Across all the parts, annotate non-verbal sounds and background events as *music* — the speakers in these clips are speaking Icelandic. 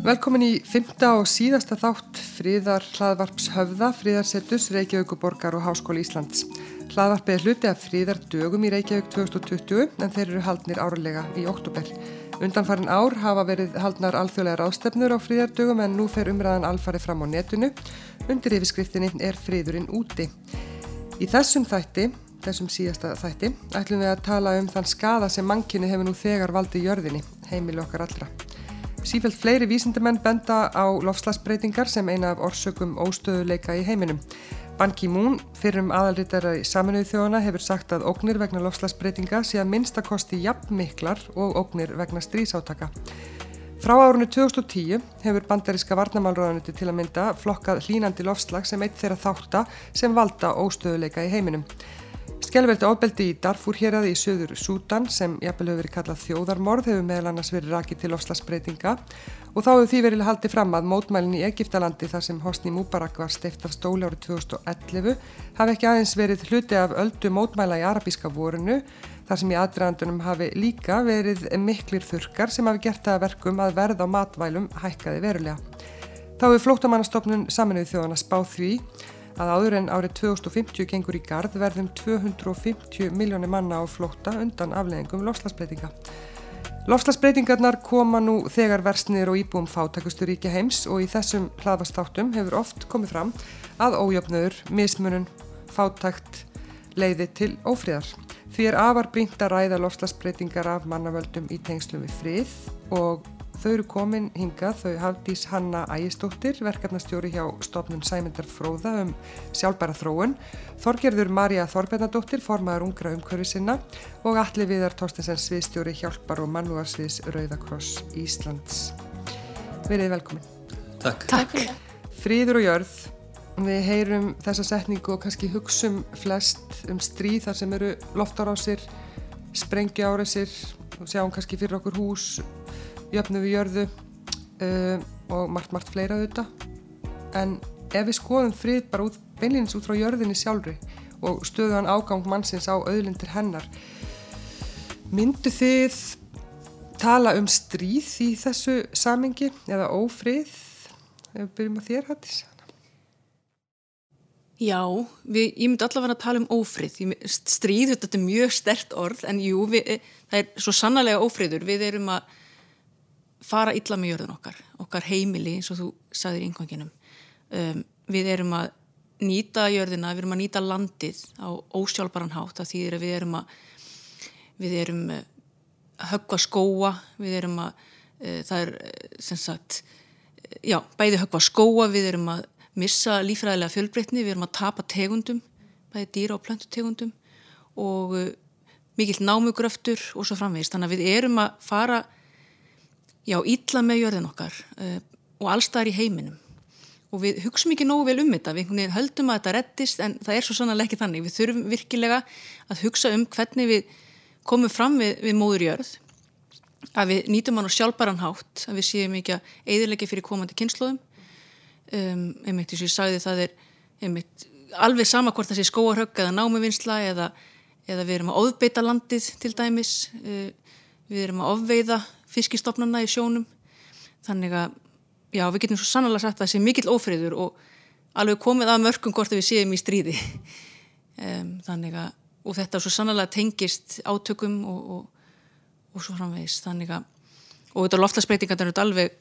Velkomin í fymta og síðasta þátt fríðar hlaðvarps höfða, fríðarsettus, Reykjavíkuborgar og Háskóli Íslands. Hlaðvarpið er hluti af fríðardögum í Reykjavík 2020 en þeir eru haldnir árlega í oktober. Undanfarin ár hafa verið haldnar alþjóðlega ráðstefnur á fríðardögum en nú fer umræðan alfarið fram á netinu. Undir yfirskriftinni er fríðurinn úti. Í þessum þætti, þessum síðasta þætti, ætlum við að tala um þann skada sem mannkynni hefur nú þegar valdið jörðinni, heimili okkar allra. Sífælt fleiri vísindamenn benda á lofslagsbreytingar sem eina af orsökum óstöðuleika í heiminum. Ban Ki-moon, fyrrum aðalritara í saminuðu þjóðana, hefur sagt að ógnir vegna lofslagsbreytinga sé að minnstakosti jafn miklar og ógnir vegna strísátaka. Frá árunni 2010 hefur bandaríska varnamálröðanuti til að mynda flokkað hlínandi lofslag sem eitt þeirra þátta sem valda óstöðuleika í heiminum. Skelveldi ofbeldi í Darfur héræði í söður Sútan sem jafnvel hefur verið kallað þjóðarmorð hefur meðal annars verið rakið til ofslagsbreytinga og þá hefur því verið haldið fram að mótmælinn í Egiptalandi þar sem Hosni Mubarak var steift af stóli árið 2011 hafi ekki aðeins verið hluti af öldu mótmæla í arabíska vorunu þar sem í aðdraðandunum hafi líka verið miklir þurkar sem hafi gert það verkum að verð á matvælum hækkaði verulega. Þá hefur flótamannastofnun saminuð þjóðana spáð því að áður en árið 2050 gengur í gard verðum 250 miljónir manna á flótta undan afleðingum lofslagsbreytinga. Lofslagsbreytingarnar koma nú þegar versnir og íbúum fátakustur ríkja heims og í þessum hlaðvastáttum hefur oft komið fram að ójöfnöður, mismunun, fátakt leiði til ófríðar. Því er afar brínt að ræða lofslagsbreytingar af mannavöldum í tengslu við frið og Þau eru komin hingað, þau Hafdís Hanna Ægistóttir, verkefnastjóri hjá stofnun Sæmyndar Fróða um sjálfbæra þróun, Þorgerður Marja Þorbjörnadóttir, formaður ungra umhverfi sinna og Alli Viðar Tórstensens sviðstjóri hjálpar og mannúarsviðs Rauðakross Íslands. Verið velkomin. Takk. Takk. Fríður og jörð, við heyrum þessa setningu og kannski hugsum flest um stríð þar sem eru loftarásir, sprengju árasir og sjáum kannski fyrir okkur hús, jöfnu við jörðu uh, og margt, margt fleira auðvitað. En ef við skoðum frið bara út, beinleins út frá jörðinni sjálfri og stöðuðan ágang mannsins á auðlindir hennar, myndu þið tala um stríð í þessu samengi eða ófrið? Ef við byrjum að þér hattis. Já, við, ég myndi allavega að tala um ófrið. Stríð, þetta er mjög stert orð, en jú, við, það er svo sannlega ófriður. Við erum að fara illa með jörðun okkar, okkar heimili eins og þú sagðir í yngvanginum. Um, við erum að nýta jörðina, við erum að nýta landið á ósjálfbaran hátt að því að við erum að við erum að höggva skóa, við erum að uh, það er sem sagt já, bæði höggva skóa, við erum að missa lífræðilega fjölbreytni, við erum að tapa tegundum, bæði dýra og plöntutegundum og uh, mikill námugröftur og svo framvegist. Þannig að við erum að fara já, ítla með jörðin okkar uh, og allstaðar í heiminum. Og við hugsaum ekki nógu vel um þetta við höldum að þetta reddist en það er svo sannlega ekki þannig. Við þurfum virkilega að hugsa um hvernig við komum fram við, við móður jörð að við nýtum hann á sjálfbaran hátt að við séum ekki að eðilegja fyrir komandi kynnslóðum um, einmitt eins og ég sagði það er einmitt alveg sama hvort það sé skóarhögg eða námuvinnsla eða, eða við erum að óðbeita landið til dæmis. Uh, við erum að ofveiða fiskistofnana í sjónum. Þannig að já, við getum svo sannlega sagt að það sé mikill ófriður og alveg komið að mörgum hvort við séum í stríði. *laughs* Um, þannig að og þetta svo sannlega tengist átökum og, og, og svo framvegis. Þannig að og þetta loftasbreytingar er alveg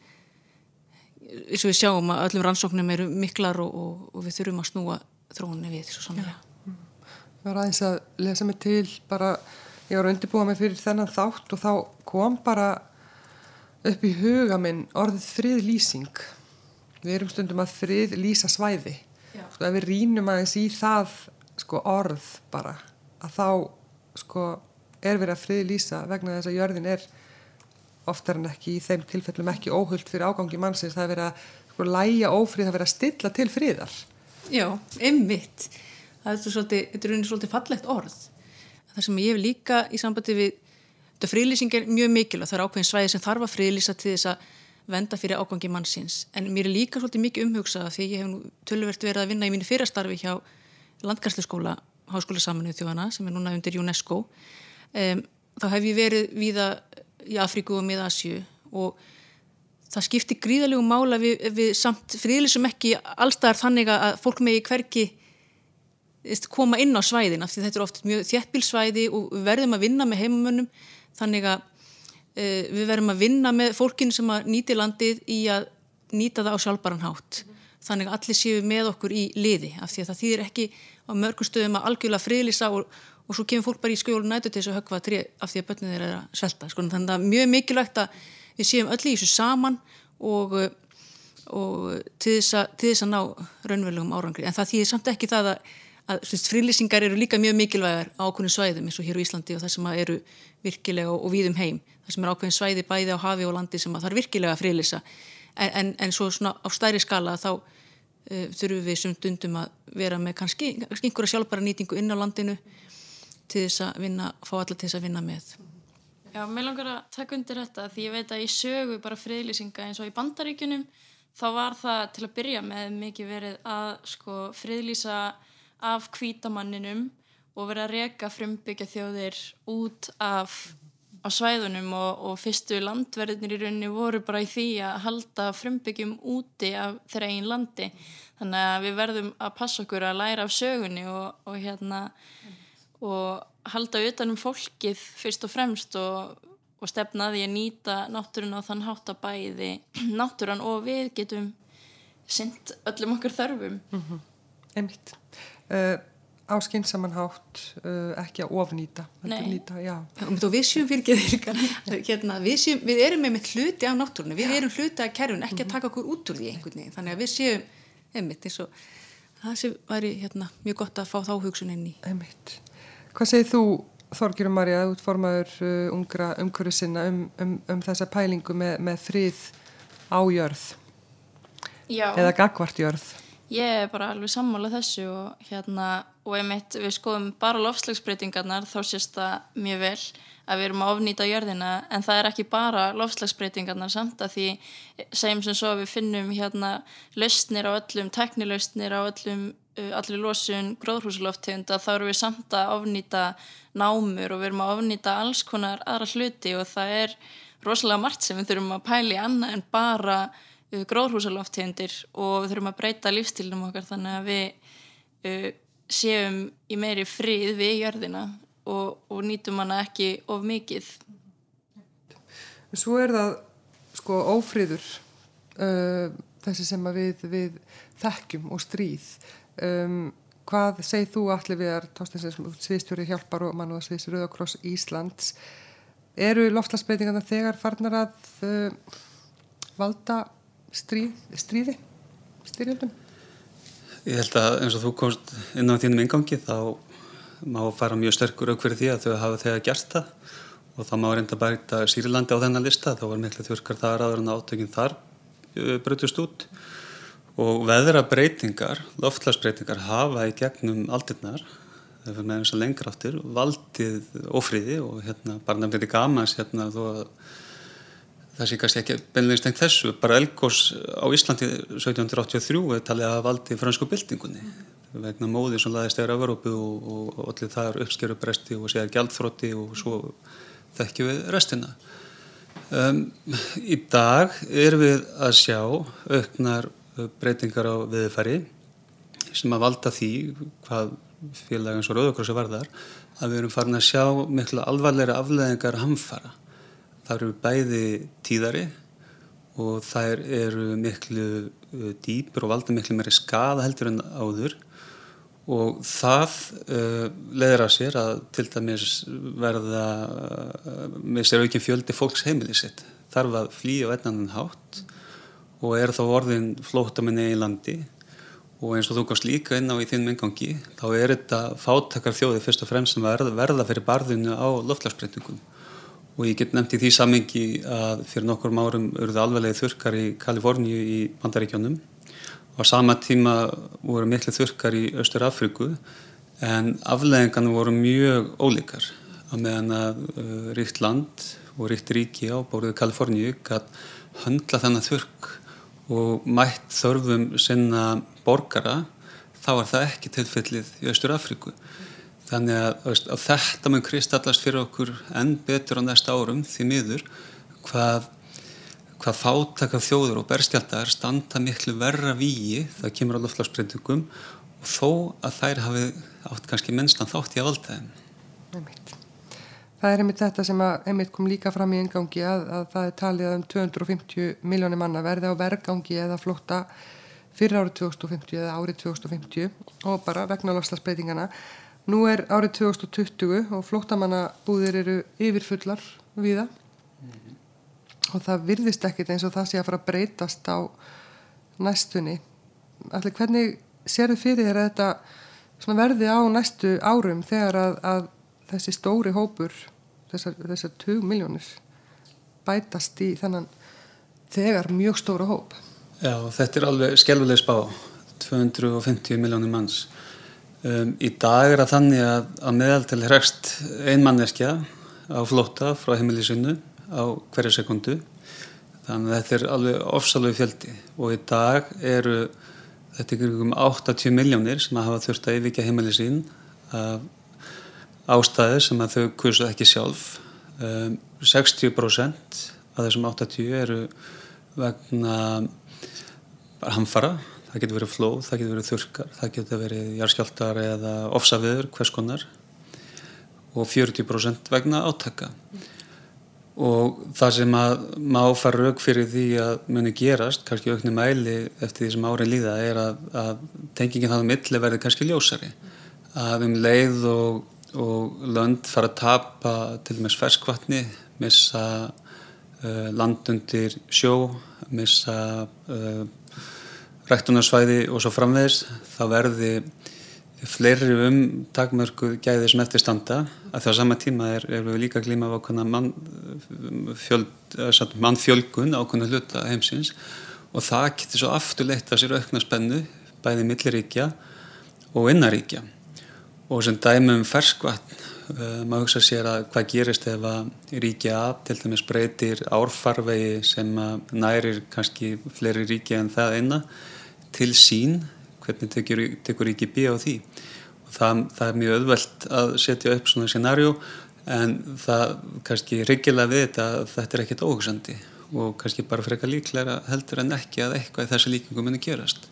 eins og við sjáum að öllum rannsóknum eru miklar og, og við þurfum að snúa þróunni við svo sannlega Ég var aðeins að lesa mig til bara, ég var að undirbúa mig fyrir þennan þátt og þá kom bara upp í huga minn orðið friðlýsing. Við erum stundum að friðlýsa svæði. Sko, ef við rínum aðeins í það sko, orð bara að þá sko, er verið að friðlýsa vegna þess að jörðin er oftar en ekki í þeim tilfellum ekki óhullt fyrir ágangi mannsins. Það er verið að sko, læja ófrið það er verið að stilla til friðar. Já, einmitt. Það er svolítið, þetta er unni svolítið fallegt orð. Það sem ég hef líka í sambandi við Þetta frílýsing er mjög mikil og það er ákveðin svæði sem þarf að frílýsa til þess að venda fyrir ágangi mannsins. En mér er líka svolítið mikið umhugsað því ég hef nú tölverkt verið að vinna í mínu fyrastarfi hjá Landgærsluskóla, Háskóla saminuð þjóðana sem er núna undir UNESCO. Um, þá hef ég verið víða í Afríku og Miðasju og það skiptir gríðalegu mála við, við samt friðlisum ekki allstaðar þannig að fólk megi hverki koma inn á svæðin af því þetta er oft mjög þjættbílsvæði og verðum að vinna með heimamönnum þannig að uh, við verðum að vinna með fólkinu sem að nýti landið í að nýta það á sjálfbaran hátt mm. þannig að allir séu með okkur í liði af því að það þýðir ekki á mörgum stöðum að algjörlega friðlisa og, og svo kemur fólk bara í skjólu nætu til þess að högva tri af því að börnið þeir eru að svelta sko. þannig að það er mjög mikilvægt að við séum öll í þessu saman og, og til þess að, til þess að ná raunverulegum árangri en það þýðir samt ekki það að að frílýsingar eru líka mjög mikilvægar á ákveðin svæðum eins og hér á Íslandi og það sem eru virkilega og, og víðum heim. Það sem er ákveðin svæði bæði á hafi og landi sem það er virkilega að frílýsa en, en, en svo svona á stæri skala þá uh, þurfum við sem dundum að vera með kannski, kannski einhverja sjálfbara nýtingu inn á landinu til þess að vinna, fá alla til þess að vinna með. Já, mér langar að taka undir þetta því ég veit að ég sögu bara friðlýsinga eins og í bandaríkunum þá var það til að byrja með mikið verið að sko friðlýsa af kvítamanninum og verið að reyka frumbyggja þjóðir út af á svæðunum og, og fyrstu landverðinir í rauninni voru bara í því að halda frumbyggjum úti af þeirra einn landi þannig að við verðum að passa okkur að læra af sögunni og, og hérna og halda utanum fólkið fyrst og fremst og, og stefna því að nýta náttúrun á þann hátt að bæði náttúran og við getum synd öllum okkur þörfum mm -hmm. Emmitt uh, á skynnsamanhátt uh, ekki að ofnýta nýta, og við séum fyrir *laughs* hérna, við, séum, við erum með mitt hluti af náttúrunu, við já. erum hluti af kerfun ekki að mhm. taka okkur út úr því einhvern veginn. Þannig að við séum einmitt eins og það sé væri hérna, mjög gott að fá þá hugsun inn í. Einmitt. Hvað segir þú Þorgirum Marja, útformaður uh, ungra umhverju sinna um, um, um þessa pælingu með, með frið ájörð Já. eða gagvartjörð Ég er bara alveg sammála þessu og hérna, og einmitt við skoðum bara lofslagsbreytingarnar þá sést það mjög vel að við erum að ofnýta jörðina en það er ekki bara lofslagsbreytingarnar samt að því segjum sem svo að við finnum hérna lausnir á öllum, teknilausnir á öllum, uh, allir losun gróðhúsuloftegund að þá eru við samt að ofnýta námur og við erum að ofnýta alls konar aðra hluti og það er rosalega margt sem við þurfum að pæli annað en bara uh, gróðrúsaloftegundir og við þurfum að breyta lífstilnum okkar þannig að við uh, séum í meiri frið við jörðina og, og nýtum hana ekki of mikið. Svo er það sko ófriður uh, þessi sem við, við þekkjum og stríð. Um, hvað segð þú allir við er sviðstjóri hjálpar og mann og sviðs Rauðakross Íslands eru loftlagsbreytingarna þegar farnar að uh, valda stríð, stríði styrjöldum Ég held að eins og þú komst inn á þínum ingangi þá má fara mjög sterkur aukverð því að þau hafa þegar gert það. Og þá má reynda bæta Sýrilandi á þennan lista. Þá var miklu þjórkar þar aður en átökinn þar uh, brutust út. Og veðra breytingar loftlagsbreytingar hafa í gegnum aldirnar þau fyrir með eins og lengur áttir valdið ofriði og hérna bara nefnir þetta gamans hérna þó að það sé kannski ekki beinleginn stengt þessu, bara Elgós á Íslandi 1783 er talið að valdi fransku byltingunni vegna móði sem laðist eða Európu og, og, allir þar uppskeru bresti og séðar gjaldþrótti og svo þekkjum við restina. Um, Í dag er við að sjá auknar breytingar á viðfæri sem að valda því hvað félagins og rauðokrossi varðar að við erum farin að sjá miklu alvarleira afleðingar hamfara Það eru bæði tíðari og þær eru miklu uh, dýpur og valda miklu meiri skada heldur en áður. Og það uh, leður að sér að til dæmis verða uh, með sér aukinn fjöldi fólks heimilisitt þarf að flýja á einnannan hátt og er þá orðin flótamenni í landi. Og eins og þú komst líka inn á í þinn mingangi þá er þetta fátakar þjóði fyrst og fremst sem verða, verða fyrir barðinu á loftlagsbreytingum og ég get nefnt í því samengi að fyrir nokkur árum eruðu alveglega þurkar í Kaliforníu í Bandaríkjónum og á sama tíma voru miklu þurkar í Östur Afriku en afleggingarna voru mjög ólíkar. Að meðan að uh, ríkt land og ríkt ríki á bóruðu Kaliforníu gæt höndla þennan þurk og mætt þörfum sinna borgara þá var það ekki tilfellið í Östur Afriku Þannig að, veist, að þetta mun kristallast fyrir okkur enn betur á næsta árum því miður hvað, hvað fátaka þjóður og berskjaldar standa miklu verra víi það kemur á loftlagsbreytingum og þó að þær hafi átt kannski mennstan þátt í að valda þeim. Það er einmitt þetta sem að einmitt kom líka fram í engangi að, að það er talið um 250 miljónir manna verði á vergangi eða flotta fyrir árið 2050 eða árið 2050 og bara vegna lofslagsbreytingana. Nú er árið 2020 og flottamannabúðir eru yfirfullar viða mm -hmm. og það virðist ekkit eins og það sé að fara að breytast á næstunni. Allir hvernig sér þið fyrir þér að þetta verði á næstu árum þegar að, að þessi stóri hópur, þessar, þessar 20 miljónir bætast í þennan þegar mjög stóra hóp? Já, þetta er alveg skelvuleg spá, 250 miljónir manns. Um, í dag er það þannig að, að meðaltel hregst einmanneskja á flótta frá heimilisinu á hverja sekundu. Þannig að þetta er alveg ofsalög fjöldi og í dag eru þetta er um 80 miljónir sem að hafa þurft að yfirkja heimili sín af ástæði sem að þau kursuð ekki sjálf. Um, 60% af þessum 80 eru vegna hamfara það getur verið flóð, það getur verið þurkar, það getur verið jarðskjáltar eða ofsaviður, hvers konar og 40% vegna átaka. Og það sem að má fara raug fyrir því að muni gerast, kannski aukni mæli eftir því sem árin líða, er að, að tengingin það um milli verði kannski ljósari. Að um leið og, og lönd fara að tapa til og meins ferskvatni, missa uh, landundir sjó, missa uh, ræktunarsvæði og svo framvegis þá verði fleiri um takmörku gæði sem eftir standa. Að því á sama tíma er, er við líka glíma á mann, mannfjölgun ákveðna hluta heimsins. Og það getur svo afturleitt að sér aukna spennu bæði milliríkja og innaríkja og sem dæmum ferskvatn uh, maður hugsa sér að hvað gerist ef að ríkja af til dæmis breytir árfarvegi sem nærir kannski fleiri ríkja en það einna til sín hvernig tekur, tekur ekki bí á því. Og það, það er mjög öðvöld að setja upp svona scenarjó en það kannski riggilega við þetta að þetta er ekkit óhugsandi og kannski bara freka líklega heldur en ekki að eitthvað í þessu líkingu muni gerast.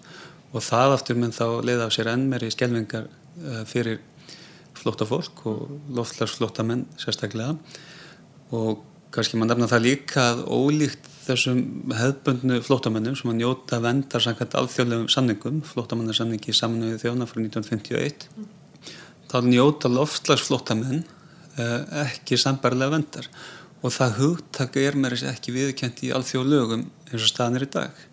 Og það aftur mun þá leiða á sér enn meiri skjelvingar uh, fyrir flótta fólk og loftlagsflótta menn sérstaklega. Og kannski maður nefna það líka að ólíkt þessum hefðbundnu flótamennum sem að njóta vendar samkvæmt alþjóðlegum samningum, flótamannarsamningi í samnöðu þjóna frá 1951 mm. þá njóta loftlagsflótamenn eh, ekki sambarlega vendar og það hugtaka er mér ekki viðkjent í alþjóðlögum eins og staðnir í dag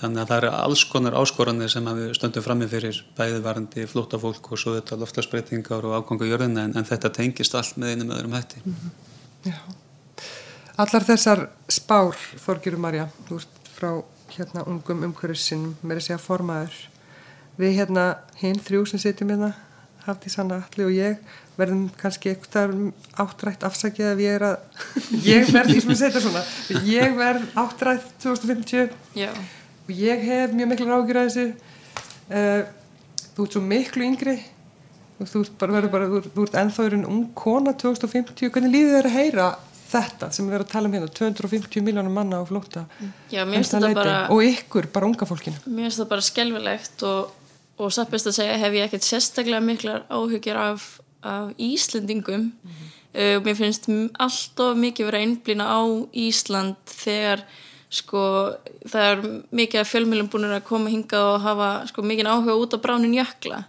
þannig að það eru alls konar áskoranir sem við stöndum frammi fyrir bæðivarandi flótafólk og svo þetta loftlagsbreytingar og ágangu jörðina en, en þetta tengist allt með einum öðrum hætti mm -hmm. Já Allar þessar spár, Þorgiru Marja, þú ert frá hérna ungum umhverjusin, með að segja formaður. Við hérna hinn þrjú sem setjum hérna, Hafti Sanna, Alli og ég, verðum kannski eitthvað áttrætt afsakið ef ég er að, *laughs* ég verð því sem að setja svona, ég verð áttrætt 2050 Já. og ég hef mjög miklu rákjur að þessu. Uh, þú ert svo miklu yngri og þú ert bara, bara þú, ert ennþá ung kona 2050, hvernig líður þér að heyra þetta sem við verðum að tala um hérna 250 miljónum manna á flóta Já, bara, og ykkur, bara unga fólkinu. Mér finnst það bara skelvilegt og, og sappist að segja hef ég ekkert sérstaklega miklar áhugjur af, af Íslendingum. Mm -hmm. uh, mér finnst allt of mikið verið að einblýna á Ísland þegar sko það er mikið að fjölmjölum búin að koma hinga og hafa sko mikið áhuga út á bránin jökla.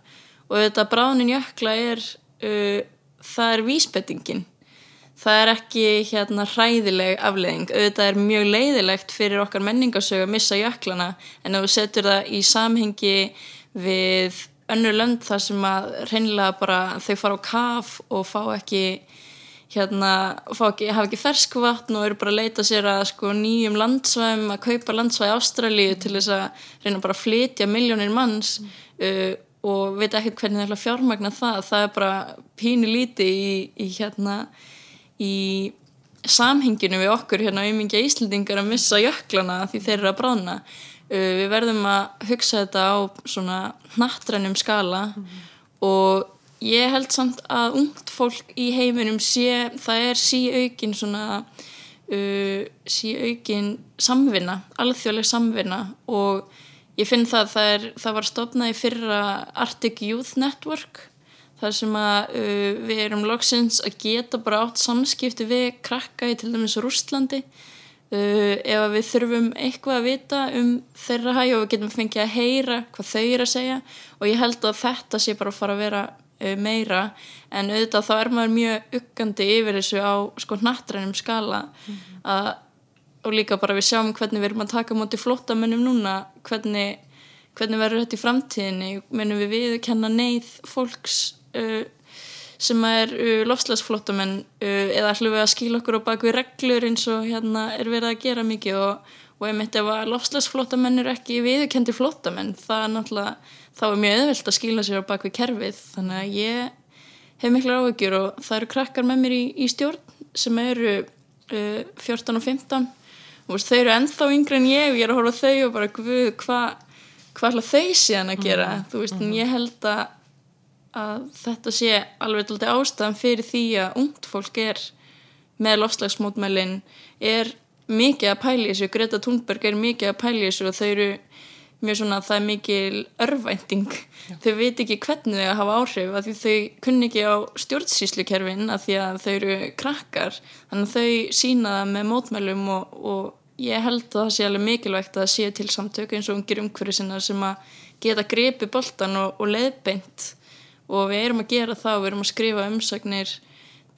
Og þetta bránin jökla er uh, það er vísbettingin það er ekki hérna hræðileg afleðing, auðvitað er mjög leiðilegt fyrir okkar menningasögu að missa jöklana en ef þú setur það í samhengi við önnur lönd þar sem að reynilega bara þau fara á kaf og fá ekki hérna, fá ekki, hafa ekki ferskvatn og eru bara að leita sér að sko nýjum landsvæðum, að kaupa landsvæði Ástralíu til þess að reyna bara að flytja miljónir manns mm. uh, og veit ekki hvernig það er fjármagna það, það er bara pínu líti í, í hérna í samhenginu við okkur hérna auðmingja Íslandingar að missa jöklana því þeir eru að brána uh, við verðum að hugsa þetta á svona nattrænum skala mm -hmm. og ég held samt að ungt fólk í heiminum sé, það er sí aukin svona uh, sé aukin samvinna, alþjóðleg samvinna og ég finn það það, er, það var stofnað í fyrra Arctic Youth Network þar sem að uh, við erum loksins að geta bara átt samskipti við krakka í til dæmis Rústlandi uh, ef við þurfum eitthvað að vita um þeirra hæg og við getum fengið að heyra hvað þau eru að segja. Og ég held að þetta sé bara að fara að vera uh, meira. En auðvitað þá er maður mjög uggandi yfir þessu á sko nattrænum skala. Mm -hmm. að, og líka bara við sjáum hvernig við erum að taka mútið flottamönnum núna. Hvernig, hvernig verður þetta í framtíðinni? Mennum við viðkenna neyð fólks sem er uh, lofslagsflottamenn uh, eða ætlum við að skýla okkur á bakvið reglur eins og hérna er verið að gera mikið og, og ég myndi að lofslagsflottamenn eru ekki viðkendi flottamenn það er náttúrulega, þá er mjög öðvöld að skýla sér á bakvið kerfið þannig að ég hef miklu áhugjur og það eru krakkar með mér í, í stjórn sem eru uh, 14 og 15 og þau eru ennþá yngre en ég og ég er að horfa þau og bara hvað hva ætla þau síðan að gera mm -hmm. þú veist, en mhm. ég held að að þetta sé alveg alltaf ástæðan fyrir því að ungt fólk er með lofslagsmótmælin er mikið að pæli þessu. Greta Thunberg er mikið að pæli þessu og þau eru mjög svona það er mikið örvænting. Já. þau veit ekki hvernig þau hafa áhrif að því þau kunni ekki á stjórnsýslukerfin að því að þau eru krakkar. Þannig að þau sína það með mótmælum og, og ég held að það sé alveg mikilvægt að það sé til samtök eins og ungir umhverju sinna sem að geta grepi boltan og, og leðbeint og við erum að gera það og við erum að skrifa umsagnir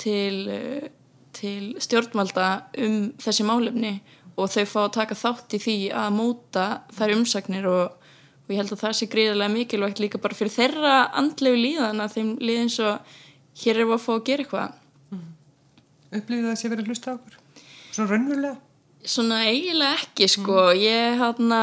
til, eh, til stjórnvalda um þessi málefni og þau fá að taka þátt í því að móta þær umsagnir og, og ég held að það sé gríðarlega mikilvægt líka bara fyrir þeirra andlegu líðan að þeim líðin svo hér er við að fá að gera eitthvað mm. Upplýðið það að sé verið að hlusta á okkur? Svona raunverulega? Svona eiginlega ekki sko, mm. ég hérna,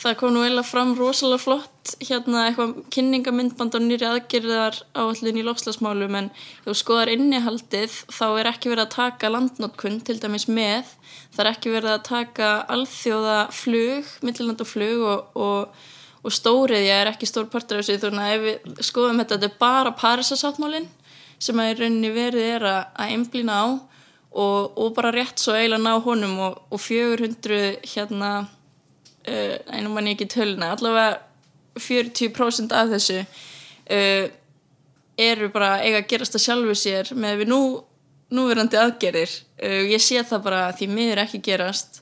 það kom nú eiginlega fram rosalega flott hérna eitthvað kynningamindband og nýri aðgerðar á allir í lofslagsmálum en ef þú skoðar innihaldið þá er ekki verið að taka landnótkun til dæmis með, það er ekki verið að taka alþjóða flug, millilandaflug og, og, og stóriðja er ekki stór partur af þessu þannig að ef við skoðum þetta, þetta er bara Parísasáttmálinn sem að í rauninni verið er að, að einblýna á og, og bara rétt svo eiginlega ná honum og, og 400 hérna uh, einum mann ekki tölna allavega 40% af þessu uh, eru bara eiga að gerast að sjálfu sér með við nú núverandi aðgerðir. Uh, ég sé það bara því miður ekki gerast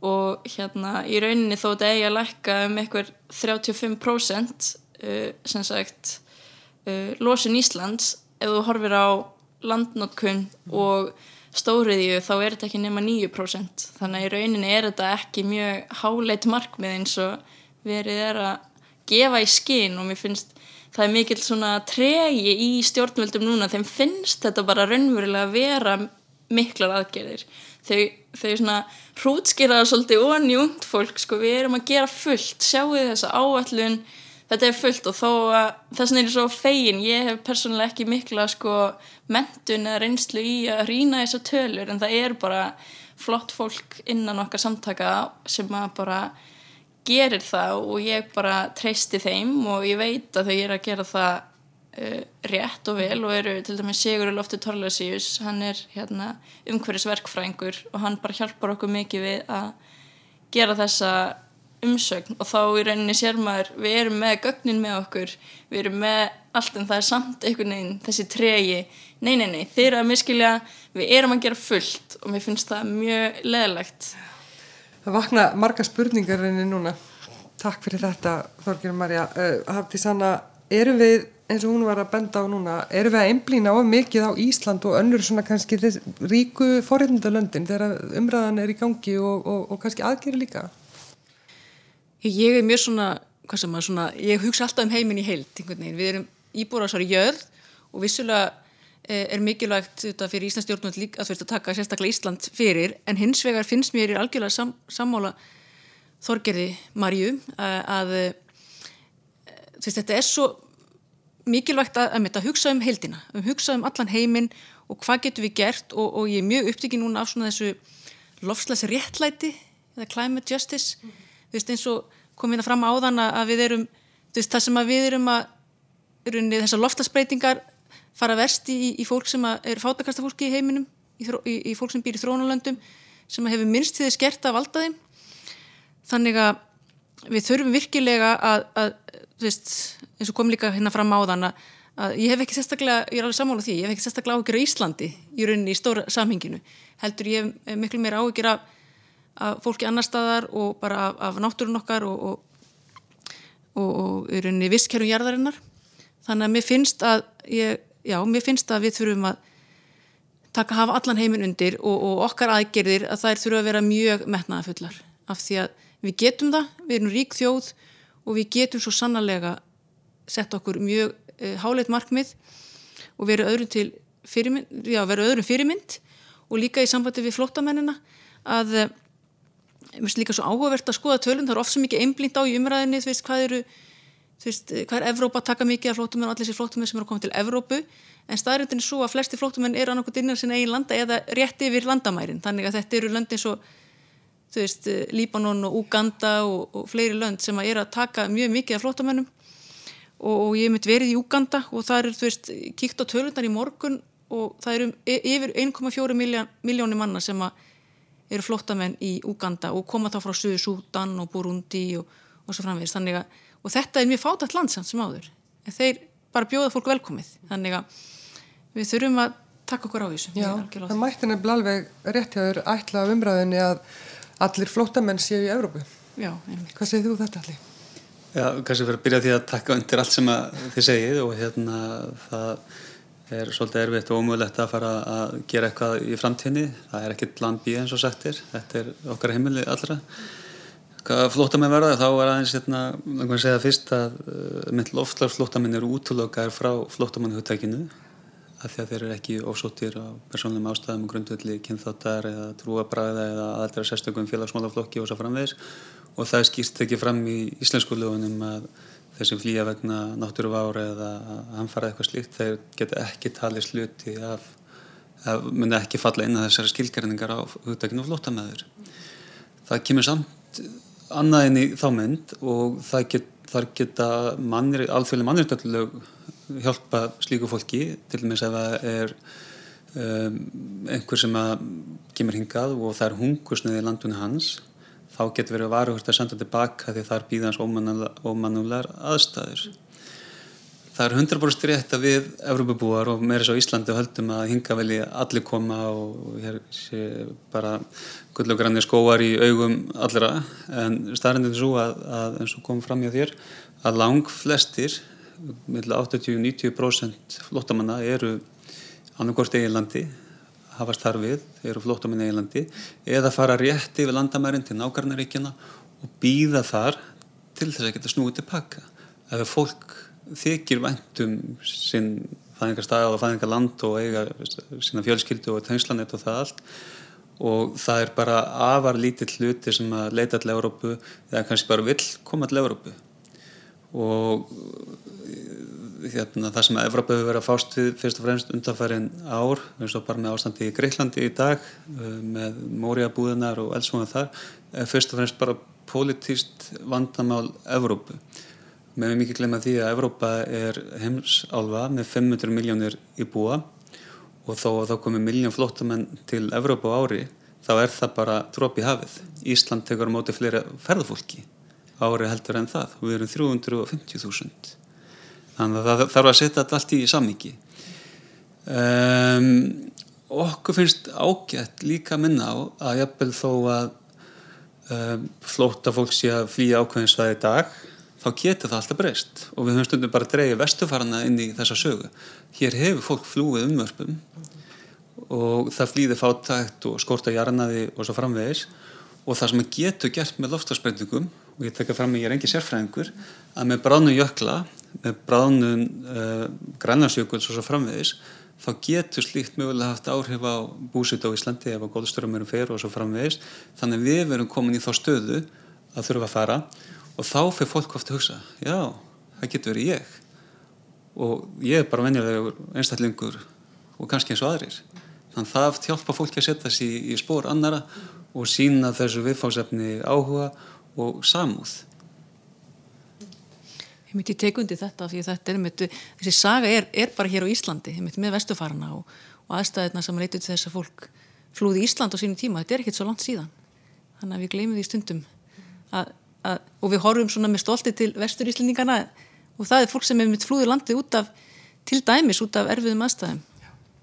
og hérna í rauninni þó þetta eigi að lækka um eitthvað 35% uh, sem sagt uh, losun Íslands ef þú horfir á landnótkun og stóriðju þá er þetta ekki nema 9% þannig að í rauninni er þetta ekki mjög háleit markmið eins og verið er að gefa í skinn og mér finnst það er mikill svona tregi í stjórnvöldum núna. Þeim finnst þetta bara raunverulega að vera miklar aðgerðir. Þau, þau svona hrútskýraða svolítið ungd fólk sko við erum að gera fullt. Sjáu þessa áallun þetta er fullt og þó að þess vegna er ég svo fegin. Ég hef persónulega ekki mikla sko mentun eða reynslu í að rýna þessar tölur en það er bara flott fólk innan okkar samtaka sem að bara gerir það og ég bara treysti þeim og ég veit að þau er að gera það uh, rétt og vel og eru til dæmis Sigur Loftur Torlasíus hann er hérna, umhverfisverkfræðingur og hann bara hjálpar okkur mikið við að gera þessa umsögn og þá í rauninni sér maður við erum með gögnin með okkur við erum með allt en það er samt einhvern veginn þessi tregi, nei nei nei þeir eru að miskilja, við erum að gera fullt og mér finnst það mjög leðilegt Það vakna marga spurningar reyni núna. Takk fyrir þetta Þorgjörn Marja uh, Hafti Sanna, erum við eins og hún var að benda á núna, erum við að einblýna of mikið á Ísland og önnur svona kannski ríku forreitndalöndin þegar umræðan er í gangi og, og, og kannski aðgeri líka Ég er mjög svona, hvað sem að svona, ég hugsa alltaf um heiminn í heilt, einhvern veginn. Við erum íbúra á svari jörð og vissulega eh, er mikilvægt þetta fyrir Íslands stjórnvöld líka að veist að taka sérstaklega Ísland fyrir, en hins vegar finnst mér í algjörlega sam, sammála þorgerði Marju að, að veist, þetta er svo mikilvægt að, að, að hugsa um heildina, um hugsa um allan heiminn og hvað getur við gert. Og, og ég er mjög upptikið núna af svona þessu lofslags réttlæti eða climate justice. mm -hmm þú veist eins og kom hérna fram áðan að við erum veist, það sem að við erum að runni, þessar loftasbreytingar fara verst í, í fólk sem er fátakasta fólki í heiminum í, í, í fólk sem býr í þrónulöndum sem hefur minnst því þið skert af valdaðim þannig að við þurfum virkilega að, að veist, eins og kom líka hérna fram á þann að ég hef ekki sérstaklega, ég er alveg sammála því, ég hef ekki sérstaklega áhugir á Íslandi í rauninni í stóra samhenginu. Heldur ég hef miklu meira áhugir af, af fólki annar staðar og bara af, af náttúrun okkar og, og, og, og í rauninni visskerfum jarðarinnar. Þannig að mér finnst að ég, já, mér finnst að við þurfum að taka hafa allan heiminn undir og okkar aðgerðir að þær þurfa að vera mjög metnaðafullar af því að við getum það, við erum rík þjóð og við getum svo sannarlega sett okkur mjög e, eh, háleit markmið og veru öðrum til fyrirmynd, já, veru öðrum fyrirmynd og líka í sambandi við flottamennina að eh, mér finnst líka svo áhugavert að skoða tölun, það er oft svo mikið einblínt á í umræðinni, þú veist, hvað eru þú veist, hvað er Evrópa að taka mikið af flottumenn og allir þessi flottumenn sem eru að koma til Evrópu en staðrindin er svo að flesti flottumenn eru annarkot innan sinna eigin landa eða rétt yfir landamærin, þannig að þetta eru löndin svo þú veist, Líbanon og Uganda og, og fleiri lönd sem að er að taka mjög mikið af flottamennum og, og ég hef mitt verið í Uganda og það er, þú veist, kíkt á tölundar í morgun og það eru e, yfir 1,4 miljónir manna sem að eru flottamenn í Uganda og koma þá frá Suðu Sútan og Burundi og, og svo framvegist, þannig að og þetta er mjög fátætt landsamt sem áður. En þeir bara bjóða fólk velkomið. Þannig að við þurfum að taka okkur á þessu. Já, það mætti nefnilega alveg rétt hjá þér ætla umræðinni að allir flótamenn séu í Evrópu. Já, Hvað segir þú þetta allir? Já, kannski fyrir að byrja því að taka undir allt sem þið segið og hérna það er svolítið erfitt og ómögulegt að fara að gera eitthvað í framtíðinni. Það er ekkit land bí eins og sagtir. Þetta er okkar heimili allra. Flótamenn verða þá er aðeins hérna, langar að segja fyrst að uh, mynd loftlar flótamenn eru útlökar frá flótamannhuttakinu að því að þeir eru ekki ofsóttir á persónum ástæðum og grundvelli kynþáttar eða trúabræða eða aðaldra sérstökum félagsmálaflokki og svo framvegis og það skýrst ekki fram í íslensku lögunum að þeir sem flýja vegna náttúruvári eða anfara eitthvað slíkt þeir geta ekki talið sluti af, af myndi ekki falla inn að þessari skilgjarningar á hugdækinu flótamæður. Það kemur samt annað inn í þá mynd og get, þar geta alþjóðlega mannréttalög hjálpa slíku fólki til dæmis ef það er um, einhver sem að kemur hingað og það er hungusnið í landunni hans þá getur verið varuhust að senda tilbaka því það er bíðans ómannulegar aðstæður. Það er 100% rétt að við Evrópabúar og meira svo Íslandi höldum að hinga vel í allir koma og hér sé bara gull og grannir skóar í augum allra. En staðrindin er svo að, að eins og kom fram hjá þér að lang flestir meðal 80-90% flottamanna eru annarkort eiginlandi hafast þar við, eru flottamanna eiginlandi eða fara rétti við landamærin til nákarnaríkjana og býða þar til þess að geta snúið tilbaka ef fólk þykir vendum sinn fæðingarstæð og fæðingarland og eiga sína fjölskyldu og tengslanett og það allt og það er bara afar lítill hluti sem að leita til Európu eða kannski bara vill koma til Európu og hérna, það sem að Evrópa hefur verið að fást við fyrst og fremst undanfærin ár eins og bara með ástandi í Greiklandi í dag uh, með móriabúðunar og svona þar er fyrst og fremst bara politíst vandamál Evrópu. Með mikið glemja því að Evrópa er heimsálfa með 500 miljónir í búa og þó að þá komi miljón flottamenn til Evrópa á ári þá er það bara dróp í hafið. Ísland tekur á móti fleira ferðarfólki ári heldur en það. Og við erum 350.000 þannig að það þarf að setja þetta allt í sammingi um, okkur finnst ágætt líka minna á að jafnvel þó að um, flóta fólk sé að flýja ákveðinsvæði í dag þá getur það alltaf breyst. Og við höfum stundum bara dreyið vestufarana inn í þessa sögu. Hér hefur fólk flúið umvörpum og það flýði fátækt og skorta jarnaði og svo framvegis. Og það sem getur gert með loftarspreytingum og ég tekka fram að ég er engi sérfræðingur að með bránu jökla með bránu uh, eh, grænlarsjökuls og svo framvegis þá getur slíkt mögulega haft áhrif á búsit á Íslandi ef á góðstörumurum fer og svo framvegis. Þannig við verum komin í þá stöðu að þurfa að fara og þá fyrir fólk ofta að hugsa já, það getur verið ég. Og ég er bara venjulegur einstaklingur og kannski eins og aðrir. Þannig að það hjálpa fólki að setja sér í, í spór annara og sína þessu viðfáðsefni áhuga og samúð Ég myndi tekundi þetta því þetta er með, þessi saga er, er bara hér á Íslandi með vestufarna og, og aðstæðina sem reytur til þess að fólk flúði Ísland á sínum tíma, þetta er ekkert svo langt síðan. Þannig að við gleymum því stundum að, að, og við horfum svona með stolti til vestur Íslendingana og það er fólk sem hefur mitt flúður landi út af til dæmis út af erfiðum aðstæðum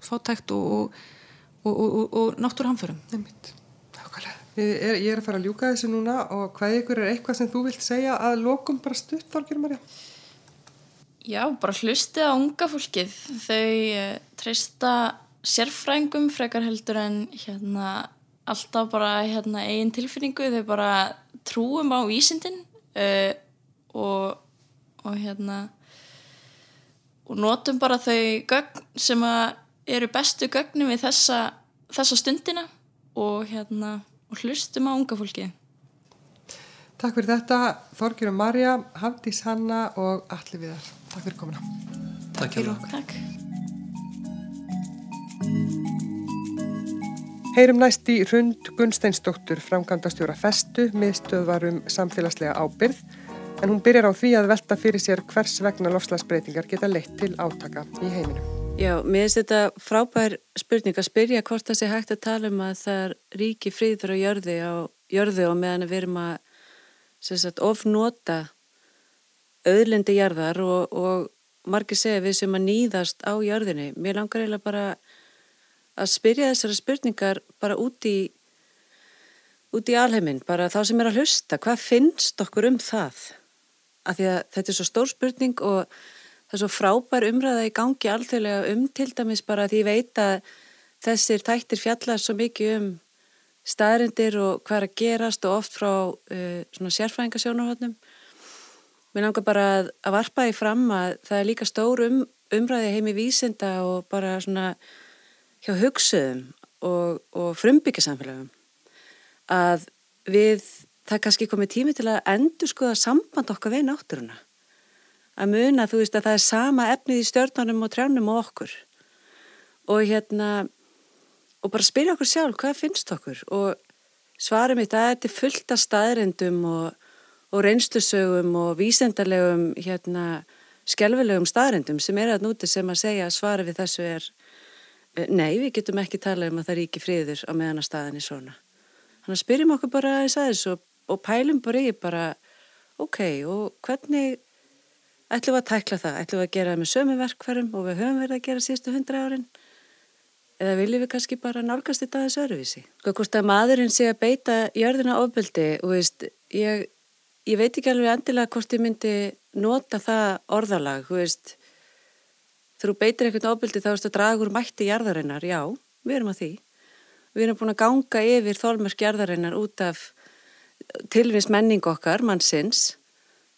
fátækt og, og, og, og náttúrhamförum Ég er að fara að ljúka þessu núna og hvað ykkur er eitthvað sem þú vilt segja að lokum bara stutt, Þorgjörn Marja? Já, bara hlustið á unga fólkið. Þau uh, treysta sérfrængum frekar heldur en hérna alltaf bara hérna eigin tilfinningu. Þau bara trúum á vísindin uh, og, og hérna og notum bara þau gögn sem eru bestu gögnum við þessa, þessa stundina og hérna og hlustum á unga fólki. Takk fyrir þetta, Þorgjur og Marja, Hafdís Hanna og Alli Viðar. Takk fyrir komina. Takk fyrir okkur. Takk. Heyrum næst í Rund Gunsteinsdóttur framkvæmdastjóra festu miðstöðvarum samfélagslega ábyrð en hún byrjar á því að velta fyrir sér hvers vegna lofslagsbreytingar geta leitt til átaka í heiminu. Já, mér finnst þetta frábær spurning að spyrja hvort það sé hægt að tala um að það er ríki fríður á jörði, á jörði og meðan við erum að ofnota auðlindi jörðar og, og margir segja við sem að nýðast á jörðinni. Mér langar eiginlega bara að spyrja þessara spurningar bara út í út í alheiminn, bara þá sem er að hlusta, hvað finnst okkur um það? Af því að þetta er svo stór spurning og það er svo frábær umræða í gangi alþjóðlega um til dæmis bara því ég veit að þessir tættir fjallar svo mikið um staðrindir og hvað er að gerast og oft frá uh, svona sérfræðingasjónarhóttnum. Mér langar bara að, að varpa því fram að það er líka stór um, umræði heimi vísinda og bara svona hjá hugsuðum og, og frumbyggisamfélagum að við, það kannski komið tími til að endur skoða samband okkar við náttúruna að muna þú veist að það er sama efnið í stjórnarnum og trjánum og okkur. Og hérna og bara spyrja okkur sjálf hvað finnst okkur? Og svarum mitt að þetta er fullt af staðrendum og, og reynslusögum og vísendarlegum hérna skjálfilegum staðrendum sem er að núti sem að segja að svara við þessu er eh, nei við getum ekki tala um að það ríki friður á meðan að staðin er svona. Þannig að spyrjum okkur bara aðeins aðeins og, og pælum bara í bara ok og hvernig ætlum við að tækla það, ætlum við að gera það með sömu verkvarum og við höfum verið að gera síðustu hundra árin eða viljum við kannski bara nálgast þetta aðeins öruvísi. Sko hvort að maðurinn sé að beita jörðina ofbeldi og veist, ég, ég veit ekki alveg endilega hvort ég myndi nota það orðalag, veist þú beitir einhvern ofbeldi þá erstu að draga úr mætti jörðarinnar, já, við erum að því. Við erum búin að ganga yfir þólmörk jörðarinnar út af tilvins menning okkar, mannsins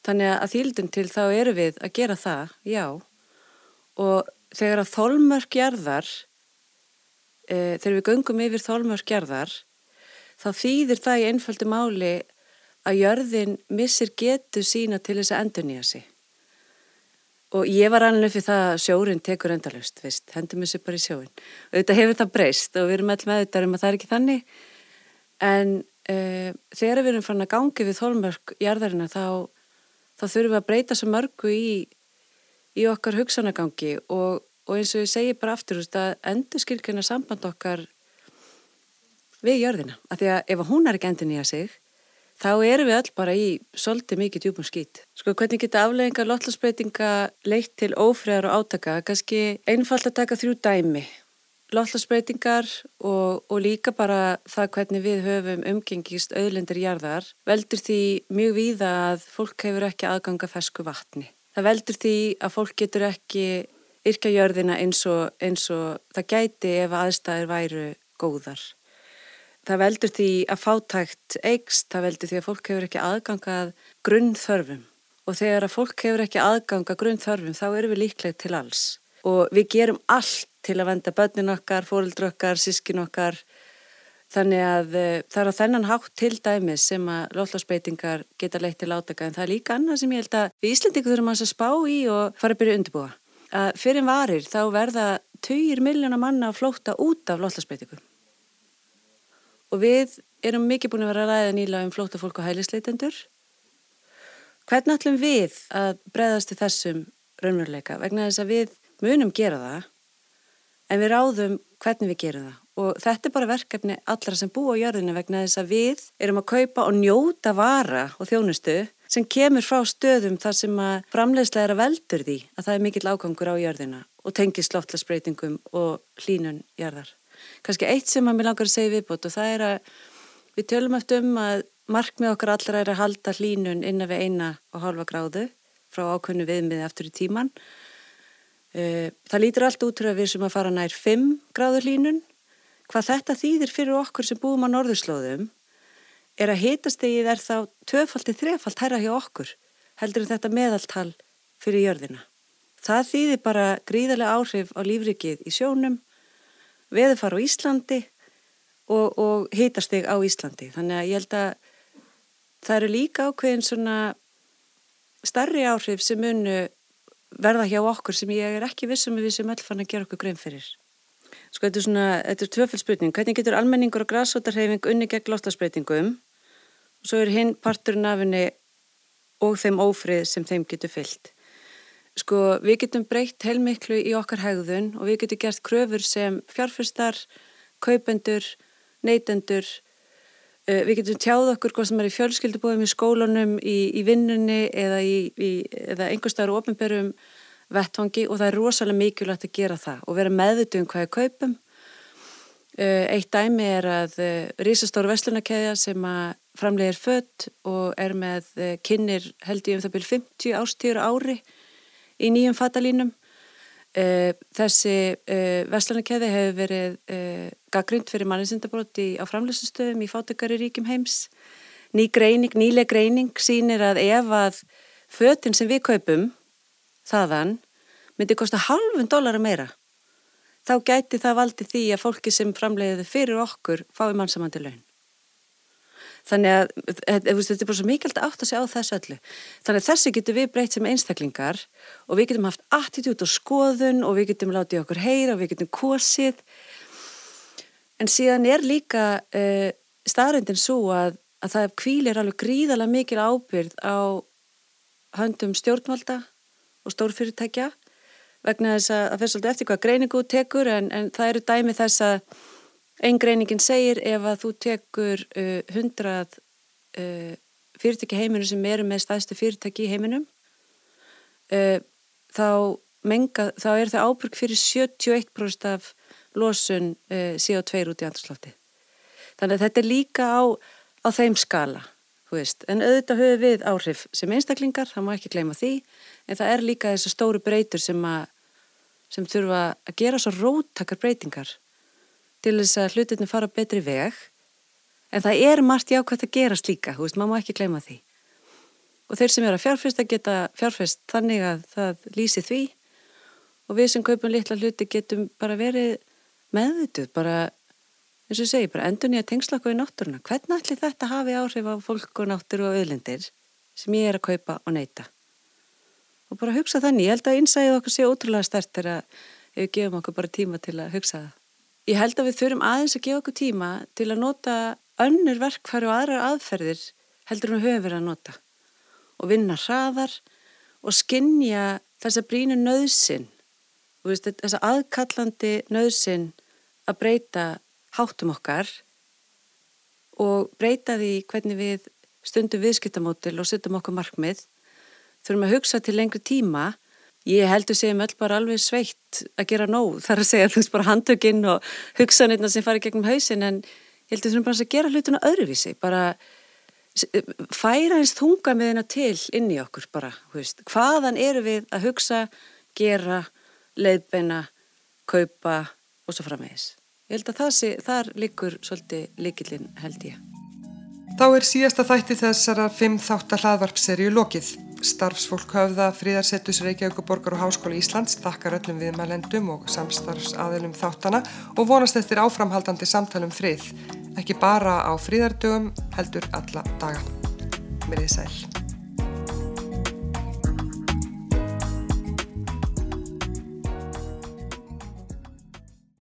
Þannig að þýldum til þá eru við að gera það, já. Og þegar að þólmörk gerðar, e, þegar við göngum yfir þólmörk gerðar, þá þýðir það í einföldu máli að jörðin missir getu sína til þess að endur nýja sig. Og ég var alveg fyrir það að sjórin tekur endalust, veist, hendur mér sér bara í sjóin. Og þetta hefur það breyst og við erum alltaf með þetta um að það er ekki þannig. En e, þegar við erum fann að gangi við þólmörk gerðarina þá þá þurfum við að breyta svo mörgu í, í okkar hugsanagangi og, og eins og ég segi bara aftur að endur skilkina samband okkar við jörðina. Af því að ef hún er ekki endur nýja sig, þá erum við öll bara í svolítið mikið djúbum skýt. Sko hvernig geta aflegginga lotlasbreytinga leitt til ófræðar og átaka? Kanski einfalt að taka þrjú dæmi Lótlasbreytingar og, og líka bara það hvernig við höfum umgengist auðlendir jarðar veldur því mjög víða að fólk hefur ekki aðganga fesku vatni. Það veldur því að fólk getur ekki yrkja jörðina eins og, eins og það gæti ef aðstæðir væru góðar. Það veldur því að fátækt eigst, það veldur því að fólk hefur ekki aðgangað grunnþörfum og þegar að fólk hefur ekki aðgangað grunnþörfum þá eru við líklegt til alls og við gerum allt til að venda börnin okkar, fórildru okkar, sískin okkar. Þannig að uh, það er á þennan hátt til dæmis sem að lofslagsbeitingar geta leitt til átaka. En það er líka annað sem ég held að við Íslandingu þurfum að spá í og fara að byrja undirbúa. Að fyrir varir þá verða 20 miljónar manna að flóta út af lofslagsbeitingum og við erum mikið búin að vera að ræða nýla um flóta fólk og hælisleitendur. Hvernig ætlum við að breyðast til þessum raunveruleika? Vegna þess að við munum gera það en við ráðum hvernig við gerum það og þetta er bara verkefni allra sem búa á jörðinu vegna þess að við erum að kaupa og njóta vara og þjónustu sem kemur frá stöðum þar sem að framleiðslega er að veldur því að það er mikill ágangur á jörðina og tengis loftlasbreytingum og hlínun jörðar. Kanski eitt sem að mér langar að segja viðbútt og það er að við tölum eftir um að markmið okkar allra er að halda hlínun innan við eina og halva gráðu frá ákveðnu viðmiði aftur í tíman. Eh, það lítur allt út til að við sem að fara nær 5 gráður hlínun. Hvað þetta þýðir fyrir okkur sem búum á norðurslóðum er að hitastegið er þá töfald til þrefald hæra hjá okkur heldur en þetta meðaltal fyrir jörðina. Það þýðir bara gríðarlega áhrif á lífrikið í sjónum, veðufar á Íslandi og, og hitasteg á Íslandi. Þannig að ég held að það eru líka ákveðin svona starri áhrif sem munu verða hjá okkur sem ég er ekki vissum við sem öll fann að gera okkur grein fyrir. Sko þetta er svona, þetta er tvöfelsbreyting. Hvernig getur almenningur og græsótarhefing unni gegn loftasbreytingum og svo er hinn parturinn af henni og þeim ófrið sem þeim getur fyllt. Sko við getum breytt heilmiklu í okkar hegðun og við getum gert kröfur sem fjárfyrstar, kaupendur, neytendur, við getum tjáð okkur hvað sem er í fjölskyldubóðum í skólanum, í, í vinnunni eða, eða einhverstaður og ofnbærum vettvangi og það er rosalega mikilvægt að gera það og vera meðvitu um hvað við kaupum. Uh, eitt dæmi er að uh, rísastóru vestlunarkæðja sem að framlegir fött og er með kynir held ég um það byrju 50 ástýru ári í nýjum fatalínum. Uh, þessi uh, veslanarkeði hefur verið uh, gaggrind fyrir manninsindabróti á framlýsastöðum í fátökari ríkjum heims. Ný greining, nýleg greining sínir að ef að fötinn sem við kaupum þaðan myndi kosta halvun dólara meira þá gæti það valdi því að fólki sem framleiði fyrir okkur fái mannsamandi laun. Þannig að þetta er bara svo mikilvægt að segja á þessu öllu. Þannig að þessi getur við breytt sem einstaklingar og við getum haft attitút og skoðun og við getum látið okkur heyra og við getum kosið. En síðan er líka uh, staðrindin svo að, að það kvílir alveg gríðalega mikil ábyrð á höndum stjórnvalda og stórfyrirtækja vegna þess að það fyrir svolítið eftir hvað greiningu tekur en, en það eru dæmi þess að Eingreiningin segir ef að þú tekur uh, hundrað uh, fyrirtæki heiminum sem eru með staðstu fyrirtæki í heiminum uh, þá, menga, þá er það ábyrg fyrir 71% af losun uh, CO2 út í andrslótti. Þannig að þetta er líka á, á þeim skala. En auðvitað höfum við áhrif sem einstaklingar, það má ekki gleyma því, en það er líka þessu stóru breytur sem, að, sem þurfa að gera svo róttakar breytingar til þess að hlutinni fara betri veg. En það er margt jákvæmt að gerast líka, þú veist, maður má ekki gleyma því. Og þeir sem eru að fjárfesta geta fjárfest þannig að það lýsi því. Og við sem kaupum litla hluti getum bara verið meðvituð, bara eins og ég segi, bara endur nýja tengslaka í náttúruna. Hvernig ætli þetta hafi áhrif á fólk og náttúru og öðlindir sem ég er að kaupa og neyta? Og bara hugsa þannig, ég held að einsæðið okkur sé ótrúlega stert þegar við gefum okkur bara tíma til að hugsa það Ég held að við þurfum aðeins að gefa okkur tíma til að nota önnur verkfæri og aðrar aðferðir heldur við höfum verið að nota. Og vinna hraðar og skinnja þessa brínu nöðsin þessa aðkallandi nöðsin að breyta háttum okkar og breyta því hvernig við stundum viðskiptamótil og setjum okkur markmið. Þurfum að hugsa til lengri tíma Ég heldur segjum öll bara alveg sveitt að gera nóg þar að segja þú veist bara handtökinn og hugsanirna sem farið gegnum hausin en ég heldur þurfum bara að gera hlutuna öðruvísi bara færa eins þunga með hennar til inn í okkur bara, veist, hvaðan eru við að hugsa, gera, leiðbeina, kaupa og svo framvegis. Ég held að það sé, þar likur svolítið likilinn held ég. Þá er síðasta þætti þessara fimm þáttar hlaðvarpserju lokið. Starfsfólk höfða fríðarsettus Reykjavík borgar og Háskóla Íslands þakkar öllum viðmælendum og samstarfsaðilum þáttana og vonast eftir áframhaldandi samtalum frið, ekki bara á fríðardögum heldur alla daga. Mér er sæl.